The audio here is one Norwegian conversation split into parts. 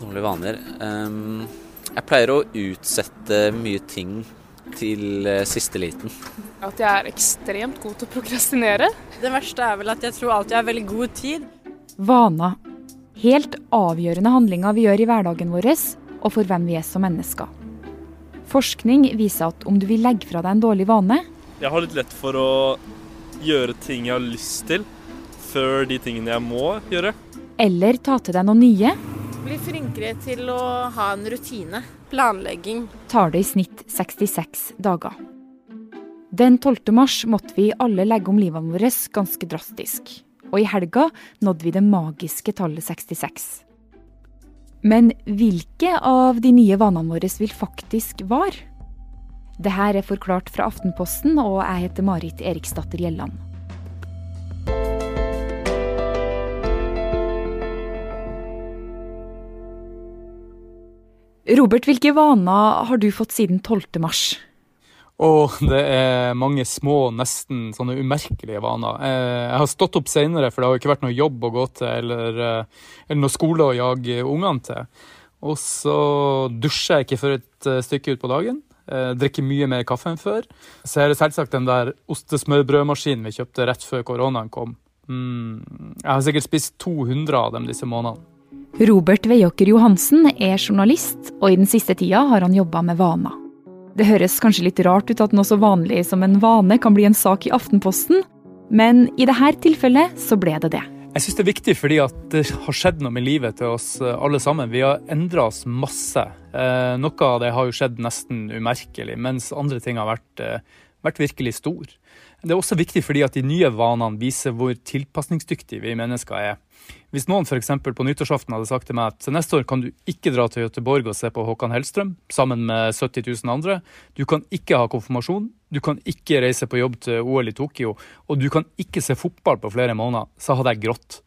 Dårlige vaner. Um, jeg pleier å utsette mye ting til uh, siste liten. At jeg er ekstremt god til å prokrastinere. Det verste er vel at jeg tror alltid jeg har veldig god tid. Vana. Helt avgjørende handlinger vi gjør i hverdagen vår, og for hvem vi er som mennesker. Forskning viser at om du vil legge fra deg en dårlig vane Jeg har litt lett for å gjøre ting jeg har lyst til, før de tingene jeg må gjøre. Eller ta til deg noe nye. Bli flinkere til å ha en rutine. Planlegging. Tar det i snitt 66 dager. Den 12. mars måtte vi alle legge om livene våre ganske drastisk. Og i helga nådde vi det magiske tallet 66. Men hvilke av de nye vanene våre vil faktisk vare? Det her er forklart fra Aftenposten, og jeg heter Marit Eriksdatter Gjelland. Robert, hvilke vaner har du fått siden 12. mars? Og det er mange små, nesten sånne umerkelige vaner. Eh, jeg har stått opp senere, for det har ikke vært noe jobb å gå til, eller, eh, eller noe skole å jage ungene til. Og så dusjer jeg ikke før et eh, stykke ut på dagen. Drikker mye mer kaffe enn før. Så er det selvsagt den der ostesmørbrødmaskinen vi kjøpte rett før koronaen kom. Mm, jeg har sikkert spist 200 av dem disse månedene. Robert Veiåker Johansen er journalist, og i den siste tida har han jobba med vaner. Det høres kanskje litt rart ut at noe så vanlig som en vane kan bli en sak i Aftenposten, men i dette tilfellet så ble det det. Jeg syns det er viktig fordi at det har skjedd noe med livet til oss eh, alle sammen. Vi har endra oss masse. Eh, noe av det har jo skjedd nesten umerkelig, mens andre ting har vært, eh, vært virkelig stor. Det er også viktig fordi at de nye vanene viser hvor tilpasningsdyktige vi mennesker er. Hvis noen f.eks. på nyttårsaften hadde sagt til meg at neste år kan du ikke dra til Göteborg og se på Håkan Hellstrøm sammen med 70 000 andre, du kan ikke ha konfirmasjon, du kan ikke reise på jobb til OL i Tokyo, og du kan ikke se fotball på flere måneder, så hadde jeg grått.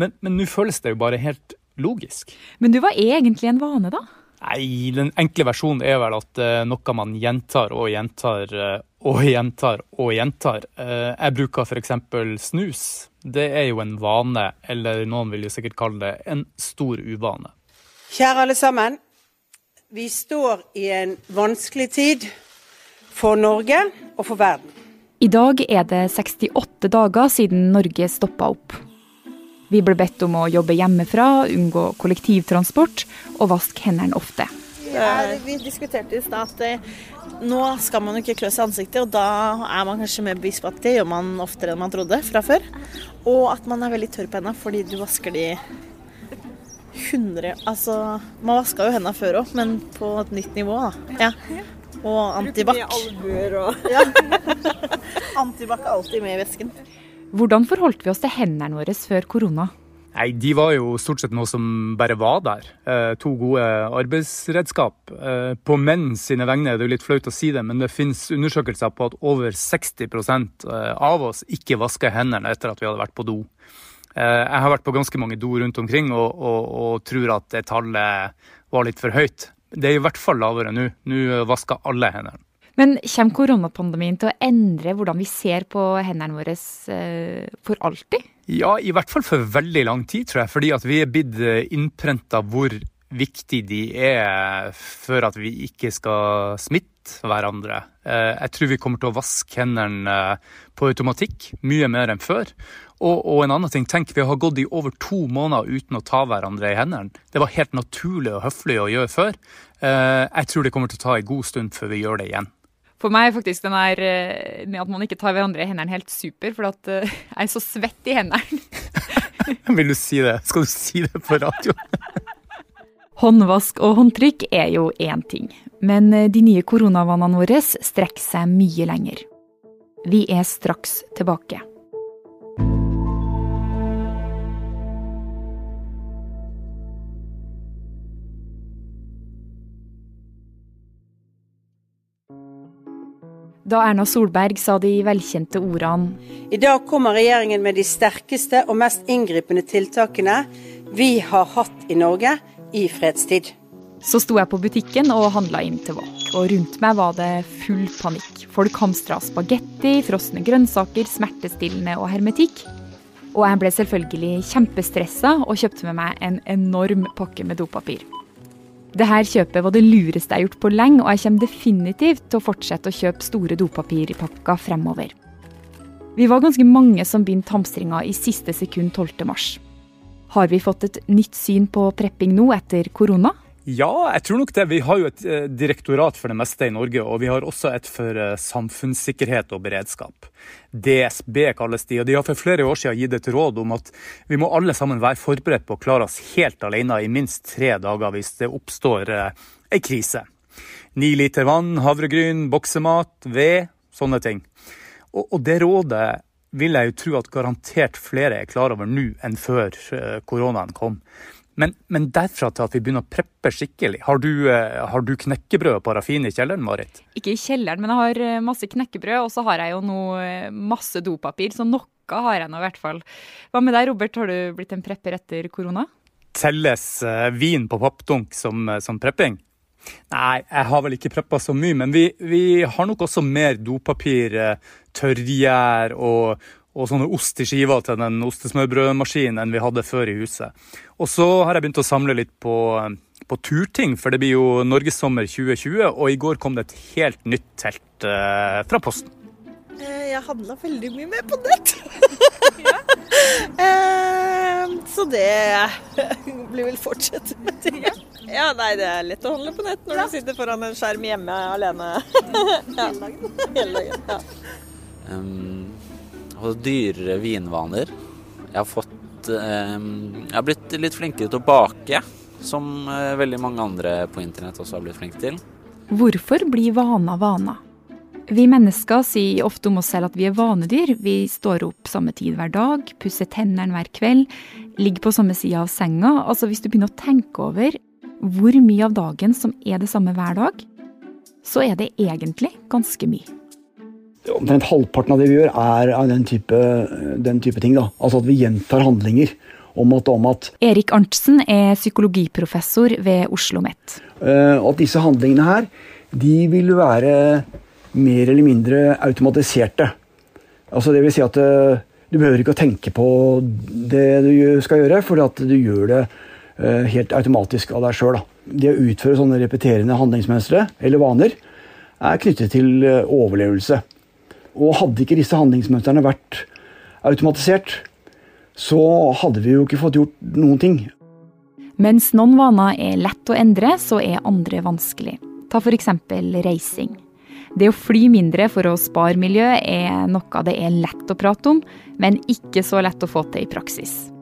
Men nå føles det jo bare helt logisk. Men du var egentlig en vane, da? Nei, den enkle versjonen er vel at uh, noe man gjentar og gjentar uh, og gjentar og gjentar. Uh, jeg bruker f.eks. snus. Det er jo en vane, eller noen vil jo sikkert kalle det en stor uvane. Kjære alle sammen. Vi står i en vanskelig tid for Norge og for verden. I dag er det 68 dager siden Norge stoppa opp. Vi ble bedt om å jobbe hjemmefra, unngå kollektivtransport og vaske hendene ofte. Ja, vi diskuterte i stad at eh, nå skal man jo ikke klø seg i ansiktet, og da er man kanskje mer bevisst på at det gjør man oftere enn man trodde fra før. Og at man er veldig tørr på hendene fordi du vasker de 100 Altså, man vaska jo hendene før òg, men på et nytt nivå, da. Ja. Og antibac. Ja. antibac er alltid med i vesken. Hvordan forholdt vi oss til hendene våre før korona? Nei, De var jo stort sett noe som bare var der. Eh, to gode arbeidsredskap. Eh, på menn sine vegne er det jo litt flaut å si det, men det finnes undersøkelser på at over 60 eh, av oss ikke vasker hendene etter at vi hadde vært på do. Eh, jeg har vært på ganske mange do rundt omkring og, og, og tror at det tallet var litt for høyt. Det er i hvert fall lavere nå. Nå vasker alle hendene. Men kommer koronapandemien til å endre hvordan vi ser på hendene våre eh, for alltid? Ja, i hvert fall for veldig lang tid, tror jeg. Fordi at vi er blitt eh, innprenta hvor viktig de er for at vi ikke skal smitte hverandre. Eh, jeg tror vi kommer til å vaske hendene på automatikk mye mer enn før. Og, og, en annen ting, tenk, vi har gått i over to måneder uten å ta hverandre i hendene. Det var helt naturlig og høflig å gjøre før. Jeg tror det kommer til å ta en god stund før vi gjør det igjen. For meg er faktisk den der eh, med at man ikke tar hverandre i hendene helt super, for at eh, jeg er så svett i hendene. Vil du si det? Skal du si det på radio? Håndvask og håndtrykk er jo én ting, men eh, de nye koronavanene våre strekker seg mye lenger. Vi er straks tilbake. Da Erna Solberg sa de velkjente ordene I dag kommer regjeringen med de sterkeste og mest inngripende tiltakene vi har hatt i Norge i fredstid. Så sto jeg på butikken og handla inn til wok, og rundt meg var det full panikk. Folk hamstra spagetti, frosne grønnsaker, smertestillende og hermetikk. Og jeg ble selvfølgelig kjempestressa og kjøpte med meg en enorm pakke med dopapir. Dette kjøpet var det lureste jeg har gjort på lenge, og jeg kommer definitivt til å fortsette å kjøpe store dopapirpakker fremover. Vi var ganske mange som begynte hamstringa i siste sekund 12. mars. Har vi fått et nytt syn på prepping nå etter korona? Ja, jeg tror nok det. Vi har jo et eh, direktorat for det meste i Norge, og vi har også et for eh, samfunnssikkerhet og beredskap. DSB kalles de, og de har for flere år siden gitt et råd om at vi må alle sammen være forberedt på å klare oss helt alene i minst tre dager hvis det oppstår eh, ei krise. Ni liter vann, havregryn, boksemat, ved, sånne ting. Og, og det rådet vil jeg jo tro at garantert flere er klar over nå enn før koronaen kom. Men, men, derfra til at vi begynner å preppe skikkelig. Har du, eh, har du knekkebrød og parafin i kjelleren, Marit? Ikke i kjelleren, men jeg har eh, masse knekkebrød. Og så har jeg jo nå eh, masse dopapir, så noe har jeg nå i hvert fall. Hva med deg, Robert? Har du blitt en prepper etter korona? Telles vin på pappdunk som, som prepping? Nei, jeg har vel ikke preppa så mye, men vi, vi, har nok også mer dopapir, tørrgjær og, og sånne ost i skiver til den ostesmørbrødmaskinen enn vi hadde før i huset. Og så har jeg begynt å samle litt på, på turting, for det blir jo Norgessommer 2020, og i går kom det et helt nytt telt eh, fra Posten. Eh, jeg handla veldig mye mer på nett. eh, så det blir vel fortsette med det. Ja, nei, det er lett å handle på nett når du sitter foran en skjerm hjemme alene. ja. Hele dagen. Ja. Um, og dyrere vinvaner. Jeg har fått eh, Jeg har blitt litt flinkere til å bake, som eh, veldig mange andre på internett også har blitt flinke til. Hvorfor blir vana vana? Vi mennesker sier ofte om oss selv at vi er vanedyr. Vi står opp samme tid hver dag, pusser tennene hver kveld, ligger på samme side av senga. Altså Hvis du begynner å tenke over hvor mye av dagen som er det samme hver dag, så er det egentlig ganske mye omtrent halvparten av det vi gjør, er av den type, den type ting. Da. Altså at vi gjentar handlinger om at, om at Erik Arntzen er psykologiprofessor ved Oslo OsloMet. Uh, at disse handlingene her, de vil være mer eller mindre automatiserte. Altså det vil si at uh, du behøver ikke å tenke på det du skal gjøre, for at du gjør det uh, helt automatisk av deg sjøl. Det å utføre sånne repeterende handlingsmønstre, eller vaner, er knyttet til overlevelse. Og hadde ikke disse handlingsmønstrene vært automatisert, så hadde vi jo ikke fått gjort noen ting. Mens noen vaner er lett å endre, så er andre vanskelig. Ta f.eks. reising. Det å fly mindre for å spare miljø er noe det er lett å prate om, men ikke så lett å få til i praksis.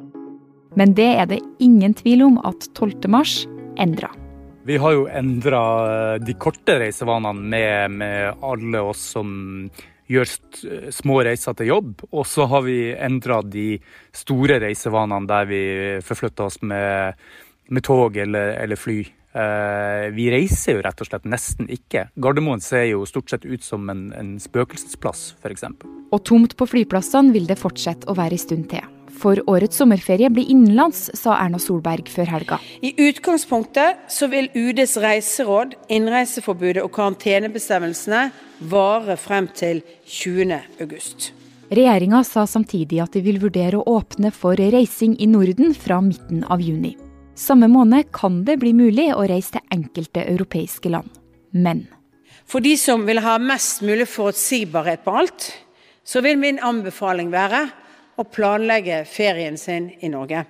Men det er det ingen tvil om at 12. mars endra. Vi har jo endra de korte reisevanene med, med alle oss som gjør små reiser til jobb. Og så har vi endra de store reisevanene der vi forflytter oss med, med tog eller, eller fly. Uh, vi reiser jo rett og slett nesten ikke. Gardermoen ser jo stort sett ut som en, en spøkelsesplass, f.eks. Og tomt på flyplassene vil det fortsette å være en stund til. For årets sommerferie blir innenlands, sa Erna Solberg før helga. I utgangspunktet så vil UDs reiseråd, innreiseforbudet og karantenebestemmelsene vare frem til 20. august. Regjeringa sa samtidig at de vil vurdere å åpne for reising i Norden fra midten av juni. Samme måned kan det bli mulig å reise til enkelte europeiske land. Men For de som vil ha mest mulig forutsigbarhet på alt, så vil min anbefaling være å planlegge ferien sin i Norge.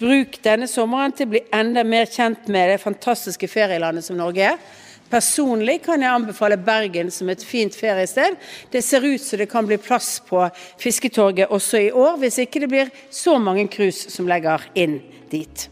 Bruk denne sommeren til å bli enda mer kjent med det fantastiske ferielandet som Norge er. Personlig kan jeg anbefale Bergen som et fint feriested. Det ser ut som det kan bli plass på Fisketorget også i år, hvis ikke det blir så mange cruise som legger inn dit.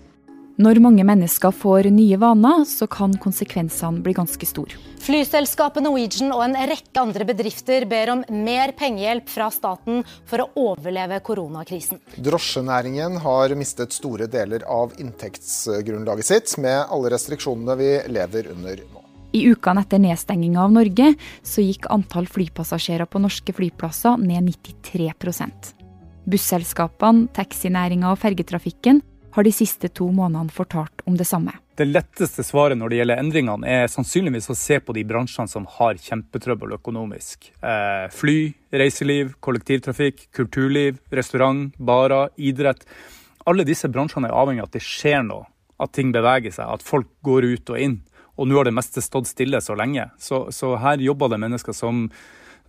Når mange mennesker får nye vaner, så kan konsekvensene bli ganske store. Flyselskapet Norwegian og en rekke andre bedrifter ber om mer pengehjelp fra staten for å overleve koronakrisen. Drosjenæringen har mistet store deler av inntektsgrunnlaget sitt med alle restriksjonene vi lever under nå. I ukene etter nedstenginga av Norge så gikk antall flypassasjerer på norske flyplasser ned 93% Busselskapene, taxinæringa og fergetrafikken har de siste to månedene fortalt om det samme. Det letteste svaret når det gjelder endringene, er sannsynligvis å se på de bransjene som har kjempetrøbbel økonomisk. Eh, fly, reiseliv, kollektivtrafikk, kulturliv, restaurant, barer, idrett. Alle disse bransjene er avhengig av at det skjer noe at ting beveger seg, at folk går ut og inn. Og nå har det meste stått stille så lenge. Så, så her jobber det mennesker som,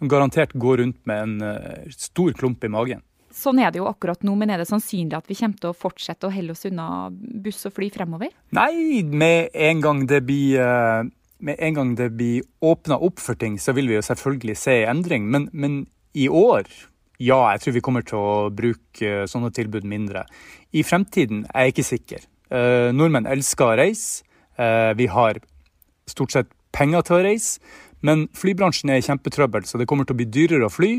garantert går rundt med en uh, stor klump i magen. Sånn er det jo akkurat nå, men er det sannsynlig at vi kommer til å fortsette å helle oss unna buss og fly fremover? Nei, med en gang det blir det blir åpna opp for ting, så vil vi jo selvfølgelig se endring. Men, men, i år, ja, jeg tror vi kommer til å bruke sånne tilbud mindre. I fremtiden er jeg ikke sikker. Uh, nordmenn elsker å reise. Uh, vi har stort sett penger til å reise. Men flybransjen er i kjempetrøbbel, så det kommer til å bli dyrere å fly.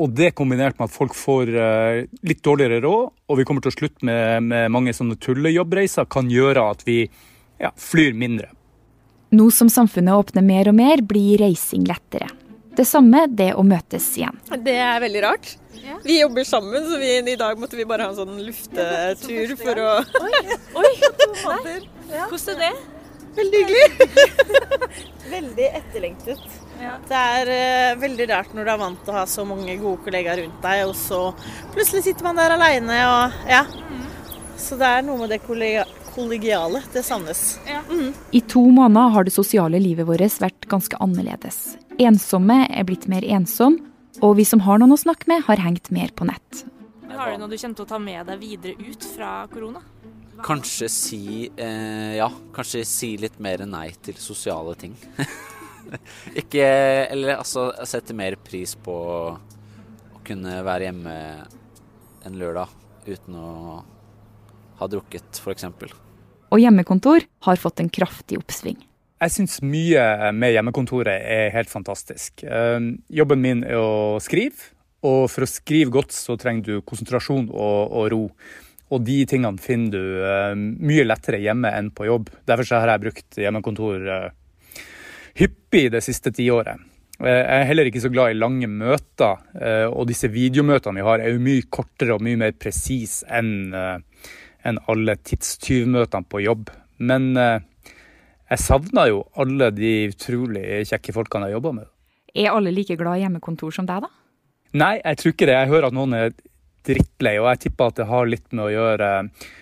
Og det kombinert med at folk får uh, litt dårligere råd, og vi kommer til å slutte med, med mange sånne tullejobbreiser, kan gjøre at vi ja, flyr mindre. Nå som samfunnet åpner mer og mer, blir reising lettere. Det samme det å møtes igjen. Det er veldig rart. Ja. Vi jobber sammen, så vi, i dag måtte vi bare ha en sånn luftetur for å Oi! Oi. Hvordan er det? Veldig hyggelig. veldig etterlengtet. Ja. Det er uh, veldig rart når du er vant til å ha så mange gode kollegaer rundt deg, og så plutselig sitter man der aleine og ja. Mm. Så det er noe med det kollega kollegiale. Det savnes. Ja. Mm. I to måneder har det sosiale livet vårt vært ganske annerledes. Ensomme er blitt mer ensom, og vi som har noen å snakke med, har hengt mer på nett. Har du noe du kommer til å ta med deg videre ut fra korona? Kanskje si eh, ja, kanskje si litt mer nei til sosiale ting. Ikke Eller altså sette mer pris på å kunne være hjemme en lørdag uten å ha drukket, f.eks og hjemmekontor har fått en kraftig oppsving. Jeg syns mye med hjemmekontoret er helt fantastisk. Ehm, jobben min er å skrive, og for å skrive godt så trenger du konsentrasjon og, og ro. Og de tingene finner du ehm, mye lettere hjemme enn på jobb. Derfor har jeg brukt hjemmekontor eh, hyppig det siste tiåret. Eh, jeg er heller ikke så glad i lange møter, eh, og disse videomøtene vi har er jo mye kortere og mye mer presise enn enn alle tidstyvmøtene på jobb. Men eh, jeg savna jo alle de utrolig kjekke folkene jeg jobba med. Er alle like glad i hjemmekontor som deg, da? Nei, jeg tror ikke det. Jeg hører at noen er drittlei, og jeg tipper at det har litt med å gjøre eh,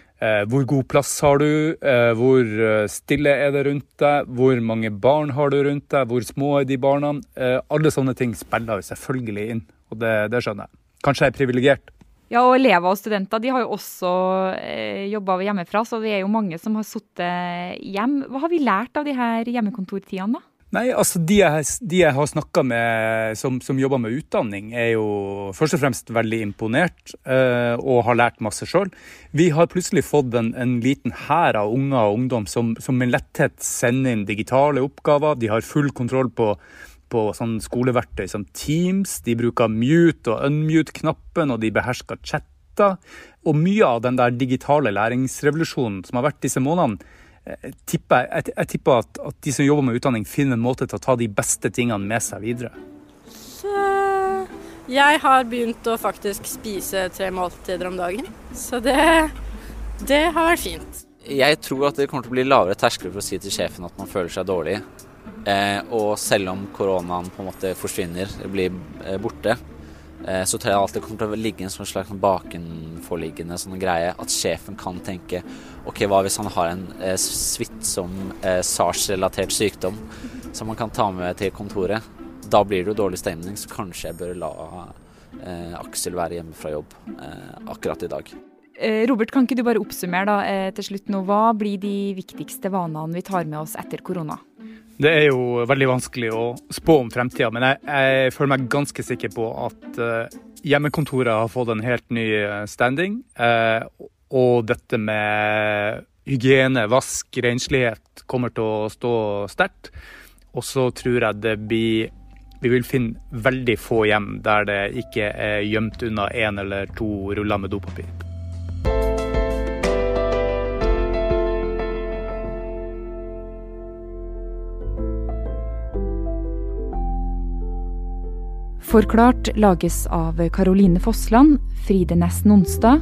hvor god plass har du, eh, hvor eh, stille er det rundt deg, hvor mange barn har du rundt deg, hvor små er de barna? Eh, alle sånne ting spiller jo selvfølgelig inn, og det, det skjønner jeg. Kanskje jeg er privilegert. Ja, og elever og studenter de har jo også eh, jobba hjemmefra, så det er jo mange som har sittet hjem. Hva har vi lært av de her hjemmekontortidene, da? Nei, altså De jeg, de jeg har snakka med som, som, jobber med utdanning, er jo først og fremst veldig imponert eh, og har lært masse sjøl. Vi har plutselig fått en, en liten hær av unger og ungdom som, som med letthet sender inn digitale oppgaver. De har full kontroll på på sånn skoleverktøy som Teams. De bruker mute og unmute-knappen, og de behersker chatter. Og mye av den der digitale læringsrevolusjonen som har vært disse månedene, eh, tipper, jeg, jeg, tipper at, at, de som jobber med utdanning, finner en måte til å ta de beste tingene med seg videre. Så jeg har begynt å faktisk spise tre måltider om dagen. Så det, det har vært fint. Jeg tror at det kommer til å bli lavere terskler for å si til sjefen at man føler seg dårlig. Eh, og selv om koronaen på en måte forsvinner, blir eh, borte, så tror jeg alltid kommer til å ligge en sånn slags bakenforliggende sånn greie at sjefen kan tenke OK, hva hvis han har en eh, svittsom eh, SARS-relatert sykdom som han kan ta med til kontoret? Da blir det jo dårlig stemning, så kanskje jeg bør la eh, Aksel være hjemme fra jobb akkurat i dag. Robert, kan ikke du bare oppsummere da, til slutt nå. Hva blir de viktigste vanene vi tar med oss etter korona? Det er jo veldig vanskelig å spå om fremtida, men jeg, jeg, føler meg ganske sikker på at uh, hjemmekontoret har fått en helt ny eh, standing. Uh, og dette med hygiene, vask, renslighet kommer til å stå sterkt. Og så tror jeg det blir Vi vil finne veldig få hjem der det ikke er gjemt unna én eller to ruller med dopapir. Forklart lages av Caroline Fossland, Fride Næss Nonstad,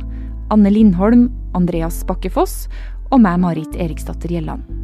Anne Lindholm, Andreas Bakkefoss og meg, Marit Eriksdatter Gjelland.